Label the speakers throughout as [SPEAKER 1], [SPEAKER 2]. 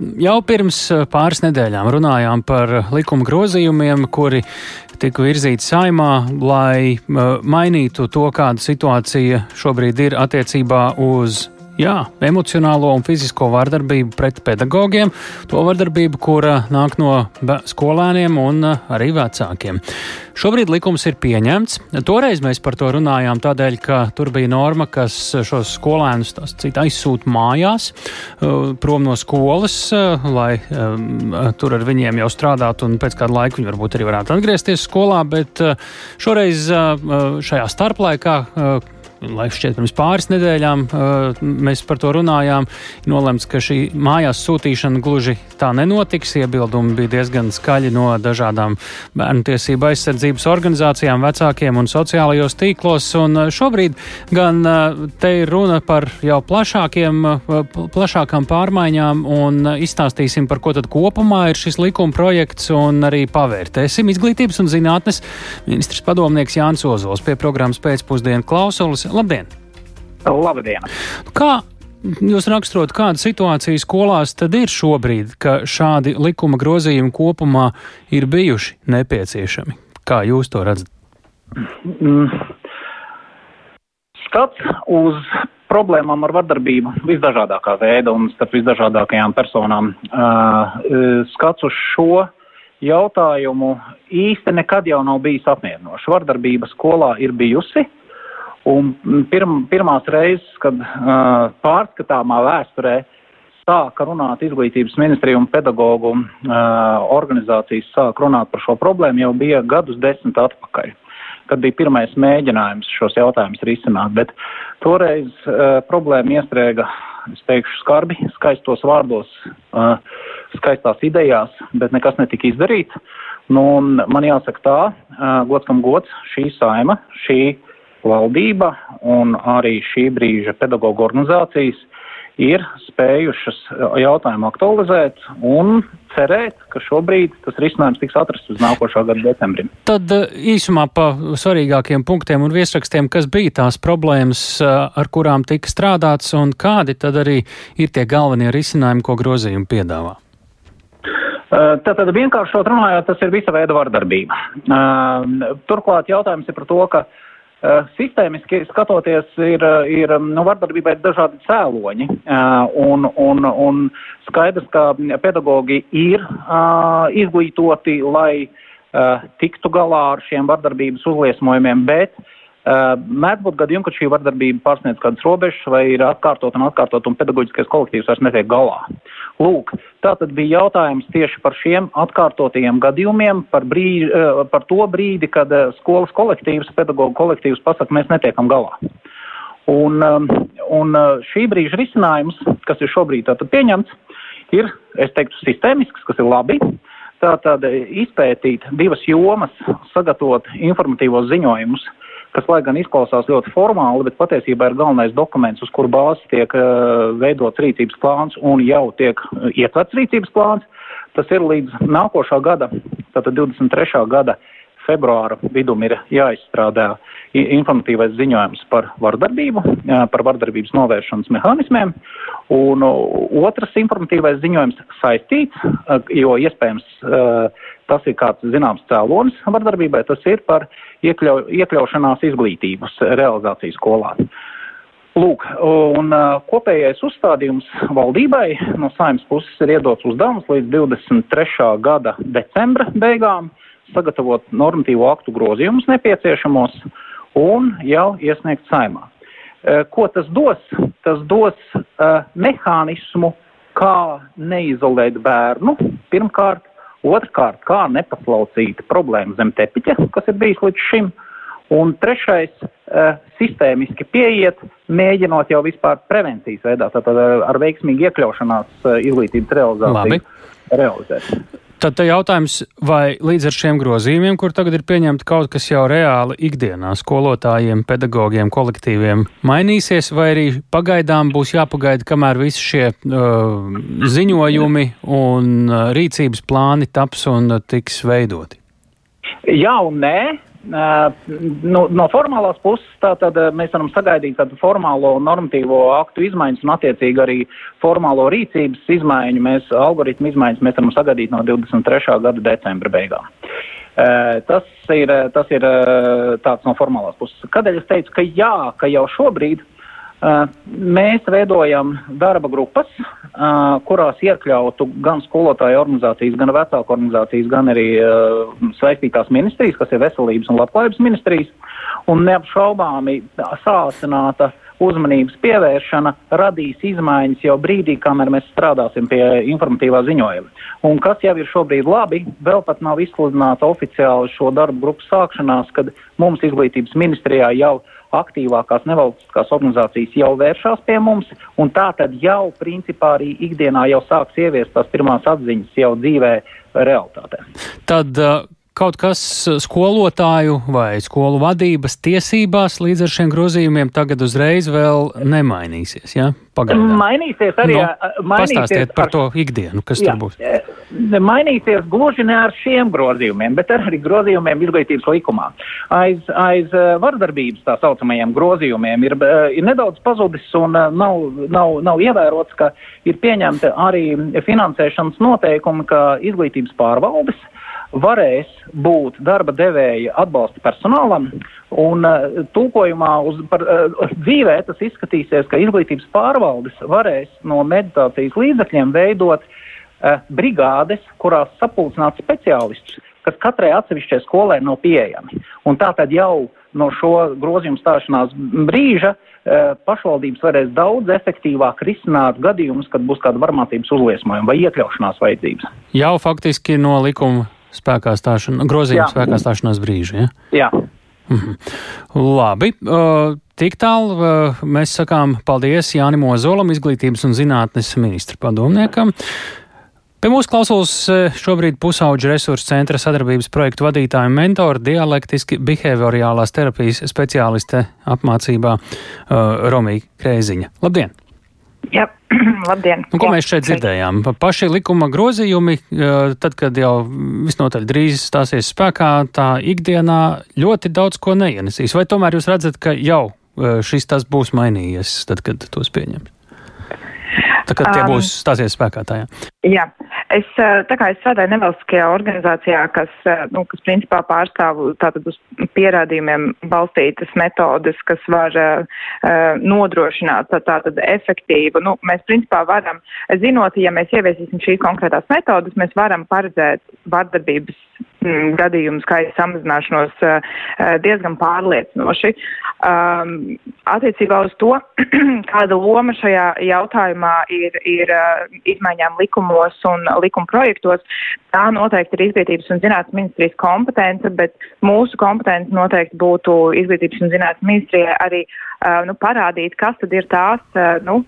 [SPEAKER 1] Jau pirms pāris nedēļām runājām par likuma grozījumiem, kuri tika virzīti saimā, lai mainītu to, kāda situācija šobrīd ir attiecībā uz jā, emocionālo un fizisko vardarbību pret pedagogiem, to vardarbību, kura nāk no skolēniem un uh, arī vecākiem. Šobrīd likums ir pieņemts. Toreiz mēs par to runājām tādēļ, ka tur bija norma, kas šos skolēnus aizsūta mājās, uh, prom no skolas, uh, lai tur ar viņiem jau strādātu, un pēc kāda laika viņi varbūt arī varētu atgriezties skolā. Bet šoreiz šajā starplaikā laiks šķiet pirms pāris nedēļām uh, mēs par to runājām. Nolemts, ka šī mājās sūtīšana gluži tā nenotiks. Iebildumi bija diezgan skaļi no dažādām bērnu tiesību aizsardzības organizācijām, vecākiem un sociālajos tīklos. Un uh, šobrīd gan uh, te ir runa par jau plašākiem, plašākām pārmaiņām un izstāstīsim, par ko tad kopumā ir šis likuma projekts un arī pavērtēsim izglītības un zinātnes ministrs padomnieks Jānis Ozols pie programmas pēcpusdienu klausulis. Labdien!
[SPEAKER 2] Labdien!
[SPEAKER 1] Kā Jūs raksturot, kāda situācija skolās tad ir šobrīd, ka šādi likuma grozījumi kopumā ir bijuši nepieciešami? Kā jūs to redzat? Mm.
[SPEAKER 2] Skats uz problēmām ar vardarbību visdažādākā veida un starp visdažādākajām personām. Uh, skats uz šo jautājumu īsti nekad jau nav bijis apmierinošs. Vardarbība skolā ir bijusi. Uh, Un pirm, pirmās reizes, kad uh, pārskatāmā vēsturē sāka runāt izglītības ministrija un pedagoģu uh, organizācijas sāka runāt par šo problēmu, jau bija gadus desmit atpakaļ, kad bija pirmais mēģinājums šos jautājumus risināt. Bet toreiz uh, problēma iestrēga, es teikšu, skarbi, skaistos vārdos, uh, skaistās idejās, bet nekas netika izdarīts. Nu, man jāsaka tā, uh, gods kam gods, šī saima, šī valdība un arī šī brīža pedagoģa organizācijas ir spējušas jautājumu aktualizēt un cerēt, ka šobrīd tas risinājums tiks atrasts uz nākošā gada decembrim.
[SPEAKER 1] Tad eh, īsumā pa svarīgākiem punktiem un viesrakstiem, kas bija tās problēmas, eh, ar kurām tika strādāts un kādi tad arī ir tie galvenie risinājumi, ko grozījumi piedāvā?
[SPEAKER 2] Tātad vienkāršot runājot, tas ir visa veida vardarbība. Turklāt jautājums ir par to, ka Uh, sistēmiski skatoties, ir, ir nu, vardarbībai dažādi cēloņi, uh, un, un, un skaidrs, ka pedagogi ir izglītoti, lai tiktu galā ar šiem vardarbības uzliesmojumiem, bet mēdz būt gadījumi, kad šī vardarbība pārsniedz kādas robežas vai ir atkārtot un atkārtot un pedagoģiskais kolektīvs vairs netiek galā. Lūk, tā tad bija jautājums tieši par šiem atkārtotajiem gadījumiem, par, brīži, uh, par to brīdi, kad uh, skolas kolektīvs, pedagoģu kolektīvs pasaka, mēs netiekam galā. Un, um, un šī brīža risinājums, kas ir šobrīd tātad pieņemts, ir, es teiktu, sistēmisks, kas ir labi. Tātad izpētīt divas jomas, sagatavot informatīvos ziņojumus, kas, lai gan izklausās ļoti formāli, bet patiesībā ir galvenais dokuments, uz kuru bāzes tiek uh, veidots rīcības plāns un jau tiek uh, ietverts rīcības plāns. Tas ir līdz nākošā gada, tātad 23. gada februāra vidum ir jāizstrādā informatīvais ziņojums par vardarbību, par vardarbības novēršanas mehānismiem, un otrs informatīvais ziņojums saistīts, jo iespējams tas ir kāds zināms cēlonis vardarbībai, tas ir par iekļau, iekļaušanās izglītības realizāciju skolā. Lūk, un uh, kopējais uzstādījums valdībai no saimnes puses ir iedots uzdevums līdz 23. gada decembra beigām sagatavot normatīvo aktu grozījumus nepieciešamos un jau iesniegt saimā. Uh, ko tas dos? Tas dos uh, mehānismu, kā neizolēt bērnu pirmkārt, Otrkārt, kā nepaslaucīt problēmu zem tepiņa, kas ir bijis līdz šim. Un trešais, uh, sistēmiski pieiet, mēģinot jau vispār prevencijas veidā, tātad ar, ar veiksmīgu iekļaušanās uh, izglītības realizāciju Labi. realizēt.
[SPEAKER 1] Tad jautājums, vai līdz ar šiem grozījumiem, kur tagad ir pieņemti kaut kas jau reāli ikdienā skolotājiem, pedagogiem, kolektīviem, mainīsies, vai arī pagaidām būs jāpagaida, kamēr visi šie uh, ziņojumi un uh, rīcības plāni taps un uh, tiks veidoti?
[SPEAKER 2] Jā un nē. Nu, no formālās puses tātad mēs varam sagaidīt tādu formālo normatīvo aktu izmaiņas un attiecīgi arī formālo rīcības izmaiņu. Mēs algoritmu izmaiņas mēs varam sagaidīt no 23. gada decembra beigām. Tas ir, tas ir tāds no formālās puses. Kādēļ es teicu, ka jā, ka jau šobrīd mēs veidojam darba grupas, kurās iekļautu gan skolotāju organizācijas, gan vecāku organizācijas, gan arī saistītās ministrijas, kas ir veselības un labklājības ministrijas, un neapšaubāmi sāsināta uzmanības pievēršana radīs izmaiņas jau brīdī, kamēr mēs strādāsim pie informatīvā ziņojuma. Un kas jau ir šobrīd labi, vēl pat nav izsludināta oficiāli šo darbu grupu sākšanās, kad mums izglītības ministrijā jau aktīvākās nevalstiskās organizācijas jau vēršās pie mums, un tā tad jau principā arī ikdienā jau sāks ieviest tās pirmās atziņas jau dzīvē realitātē.
[SPEAKER 1] Tad, uh kaut kas skolotāju vai skolu vadības tiesībās līdz ar šiem grozījumiem tagad uzreiz vēl nemainīsies? Ja?
[SPEAKER 2] Pagaidām. Mainīsies arī. No,
[SPEAKER 1] mainīsies pastāstiet par ar, to ikdienu, kas jā, tur būs.
[SPEAKER 2] Mainīsies gluži ne ar šiem grozījumiem, bet ar arī grozījumiem izglītības likumā. Aiz, aiz vardarbības tā saucamajiem grozījumiem ir, ir nedaudz pazudis un nav, nav, nav ievērots, ka ir pieņemti arī finansēšanas noteikumi, ka izglītības pārvaldes varēs būt darba devēja atbalsta personālam, un uh, tūkojumā uz par, uh, dzīvē tas izskatīsies, ka izglītības pārvaldes varēs no meditācijas līdzekļiem veidot uh, brigādes, kurās sapulcināt speciālistus, kas katrai atsevišķai skolai nav pieejami. Un tā tad jau no šo grozījumu stāšanās brīža uh, pašvaldības varēs daudz efektīvāk risināt gadījumus, kad būs kāda varmācības uzliesmojuma vai iekļaušanās vajadzības.
[SPEAKER 1] Jau faktiski no likuma spēkā stāšanās, grozījuma Jā. spēkā stāšanās brīža. Ja?
[SPEAKER 2] Jā.
[SPEAKER 1] Mhm. Labi. Uh, tik tālu uh, mēs sakām paldies Jānim Ozolam, izglītības un zinātnes ministra padomniekam. Pie mūsu klausulas šobrīd pusauģu resursu centra sadarbības projektu vadītāja un mentora dialektiski behaviorālās terapijas speciāliste apmācībā uh, Romija Krēziņa. Labdien!
[SPEAKER 3] Jā, labdien.
[SPEAKER 1] Un, ko Jā. mēs šeit dzirdējām? Paši likuma grozījumi, tad, kad jau visnotaļ drīz stāsies spēkā, tā ikdienā ļoti daudz ko neienesīs. Vai tomēr jūs redzat, ka jau šis tas būs mainījies, tad, kad tos pieņems? Tā kā tie um, būs stāsies spēkā tajā.
[SPEAKER 3] Jā, es, tā kā es strādāju nevalstiskajā organizācijā, kas, nu, kas principā pārstāv tātad uz pierādījumiem balstītas metodes, kas var uh, nodrošināt tā, tātad efektīvu, nu, mēs principā varam, zinot, ja mēs ieviesīsim šīs konkrētās metodes, mēs varam paredzēt vardarbības gadījumu skaita samazināšanos uh, diezgan pārliecinoši. Um, attiecībā uz to, kāda loma šajā jautājumā ir, ir uh, izmaiņām likumos un likuma projektos, tā noteikti ir izglītības un zinātnes ministrijas kompetence, bet mūsu kompetence noteikti būtu izglītības un zinātnes ministrijai arī uh, nu, parādīt, kas tad ir tās uh, nu,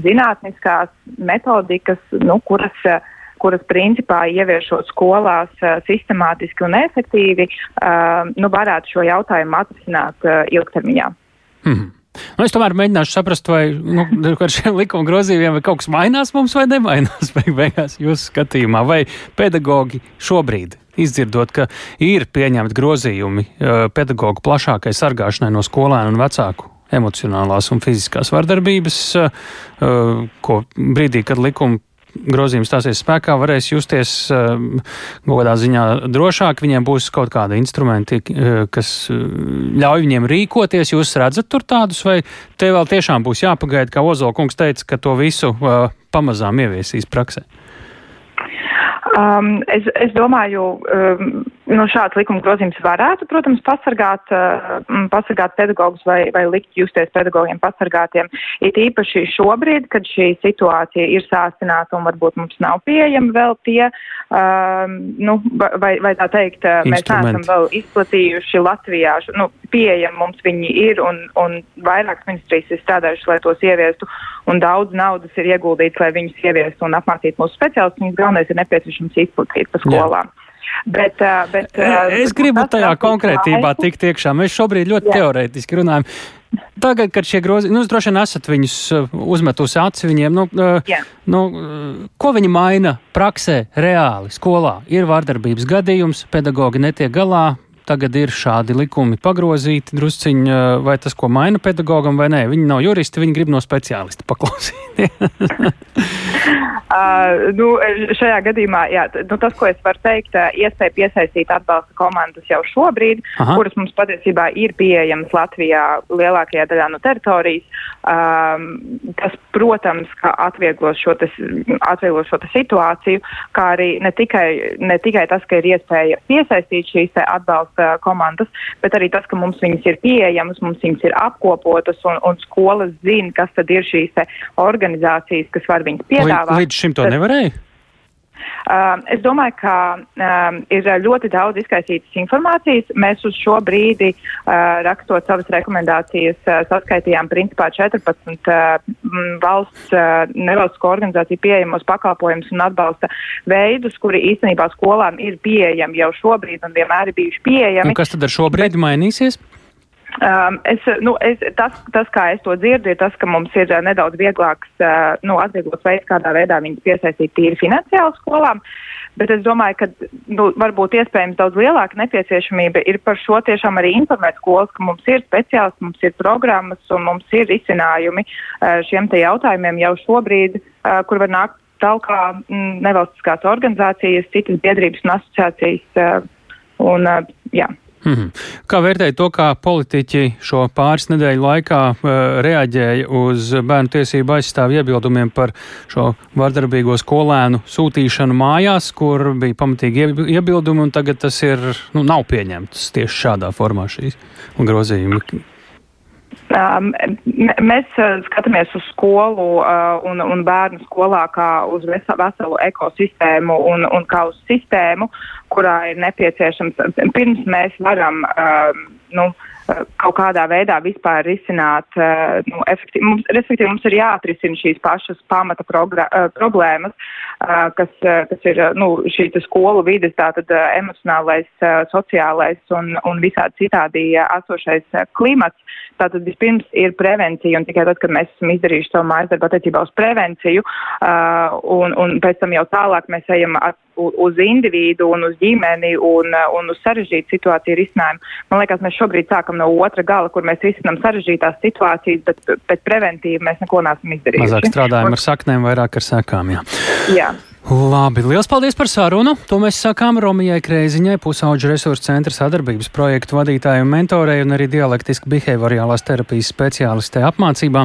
[SPEAKER 3] zinātniskās metodikas, nu, kuras uh, kuras principā ieviešot skolās uh, sistemātiski un efektīvi, uh, nu, varētu šo jautājumu atrisināt uh, ilgtermiņā.
[SPEAKER 1] Mm -hmm. Nu, es tomēr mēģināšu saprast, vai nu, ar šiem likuma grozījumiem kaut kas mainās mums vai nemainās beig beigās jūsu skatījumā. Vai pedagogi šobrīd, izdzirdot, ka ir pieņemti grozījumi pedagoģu plašākai sargāšanai no skolēnu un vecāku emocionālās un fiziskās vardarbības, ko brīdī, kad likuma grozījums stāsies spēkā, varēs justies um, kaut kādā ziņā drošāk. Viņiem būs kaut kādi instrumenti, uh, kas uh, ļauj viņiem rīkoties. Jūs redzat tur tādus, vai te vēl tiešām būs jāpagaida, kā Ozola kungs teica, ka to visu uh, pamazām ieviesīs praksē?
[SPEAKER 3] Um, es, es domāju, um, nu, šāds likuma grozījums varētu, protams, pasargāt, uh, pasargāt pedagogus vai, vai likt justies pedagogiem pasargātiem. It īpaši šobrīd, kad šī situācija ir sāsināta un varbūt mums nav pieejami vēl tie, uh, nu, vai, vai tā teikt, uh, mēs neesam vēl izplatījuši Latvijā, nu, pieejami mums viņi ir un, un vairākas ministrijas ir strādājušas, lai tos ieviestu un daudz naudas ir ieguldīts, lai viņus ieviestu un apmācītu mūsu speciālistus. Viņus galvenais ir nepieciešams izplatīt pa skolām. Jā. Bet, bet,
[SPEAKER 1] es gribu tajā konkrētībā tikt iekšā. Mēs šobrīd ļoti jā. teorētiski runājam. Tagad, kad šie grozījumi, nu, droši vien esat viņus uzmetusi aci viņiem, nu, Jā. nu, ko viņi maina praksē, reāli, skolā? Ir vārdarbības gadījums, pedagogi netiek galā, tagad ir šādi likumi pagrozīti drusciņi, vai tas, ko maina pedagogam vai nē. Viņi nav juristi, viņi grib no speciālista paklausīt.
[SPEAKER 3] uh, nu, šajā gadījumā, jā, nu, tas, ko es varu teikt, iespēja piesaistīt atbalsta komandas jau šobrīd, Aha. kuras mums patiesībā ir pieejamas Latvijā lielākajā daļā no teritorijas. Um, tas, protams, atvieglos šo, tas, atvieglos šo situāciju, kā arī ne tikai, ne tikai tas, ka ir iespēja piesaistīt šīs atbalsta komandas, bet arī tas, ka mums viņas ir pieejamas, mums viņas ir apkopotas un, un skolas zina, kas tad ir šīs organizācijas, kas var viņas piedāvāt.
[SPEAKER 1] Līdz šim to nevarēja?
[SPEAKER 3] Uh, es domāju, ka um, ir ļoti daudz izkaisītas informācijas. Mēs uz šo brīdi, uh, rakstot savas rekomendācijas, uh, saskaitījām principā 14 uh, valsts uh, nevalstisko organizāciju pieejamos pakalpojumus un atbalsta veidus, kuri īstenībā skolām ir pieejami jau šobrīd un vienmēr ir bijuši pieejami.
[SPEAKER 1] Un kas tad ar šo brīdi Bet, mainīsies?
[SPEAKER 3] Um, es, nu, es, tas, tas, kā es to dzirdu, ir tas, ka mums ir uh, nedaudz vieglāks, uh, nu, atvieglots veids, kādā veidā viņus piesaistīt tīri finansiāli skolām. Bet es domāju, ka nu, varbūt iespējams daudz lielāka nepieciešamība ir par šo tiešām arī informēt skolas, ka mums ir speciālisti, mums ir programmas un mums ir risinājumi uh, šiem te jautājumiem jau šobrīd, uh, kur var nākt talkā mm, nevalstiskās organizācijas, citas biedrības un asociācijas. Uh, un, uh, jā.
[SPEAKER 1] Mm -hmm. Kā vērtēt to, kā politiķi šo pāris nedēļu laikā uh, reaģēja uz bērnu tiesību aizstāvu iebildumiem par šo vardarbīgo skolēnu sūtīšanu mājās, kur bija pamatīgi iebildumi, un tagad tas ir, nu, nav pieņemts tieši šādā formā šīs grozījumi?
[SPEAKER 3] Um, mēs uh, skatāmies uz skolu uh, un, un bērnu skolā kā uz veselu ekosistēmu un, un kā uz sistēmu, kurā ir nepieciešams, pirms mēs varam uh, nu, kaut kādā veidā vispār risināt, uh, nu, efektīvi, mums, respektīvi mums ir jāatrisina šīs pašas pamata uh, problēmas, uh, kas, kas ir nu, šī skolu vides, tātad emocionālais, sociālais un, un visādi citādi esošais klimats. Tātad vispirms ir prevencija, un tikai tad, kad mēs esam izdarījuši savu mājas darbu attiecībā uz prevenciju, un, un pēc tam jau tālāk mēs ejam at, uz individu un uz ģimeni un, un uz sarežģītu situāciju risinājumu. Man liekas, mēs šobrīd sākam no otra gala, kur mēs risinām sarežģītās situācijas, bet pēc preventīvi mēs neko neesam izdarījuši.
[SPEAKER 1] Mazāk strādājam ar saknēm, vairāk ar sekām. Jā.
[SPEAKER 3] jā.
[SPEAKER 1] Labi, liels paldies par sarunu. To mēs sakām Romijai Kreiziņai, pusauģu resursu centra sadarbības projektu vadītājai un mentorei un arī dialektiski behaviorālās terapijas speciālistē apmācībā.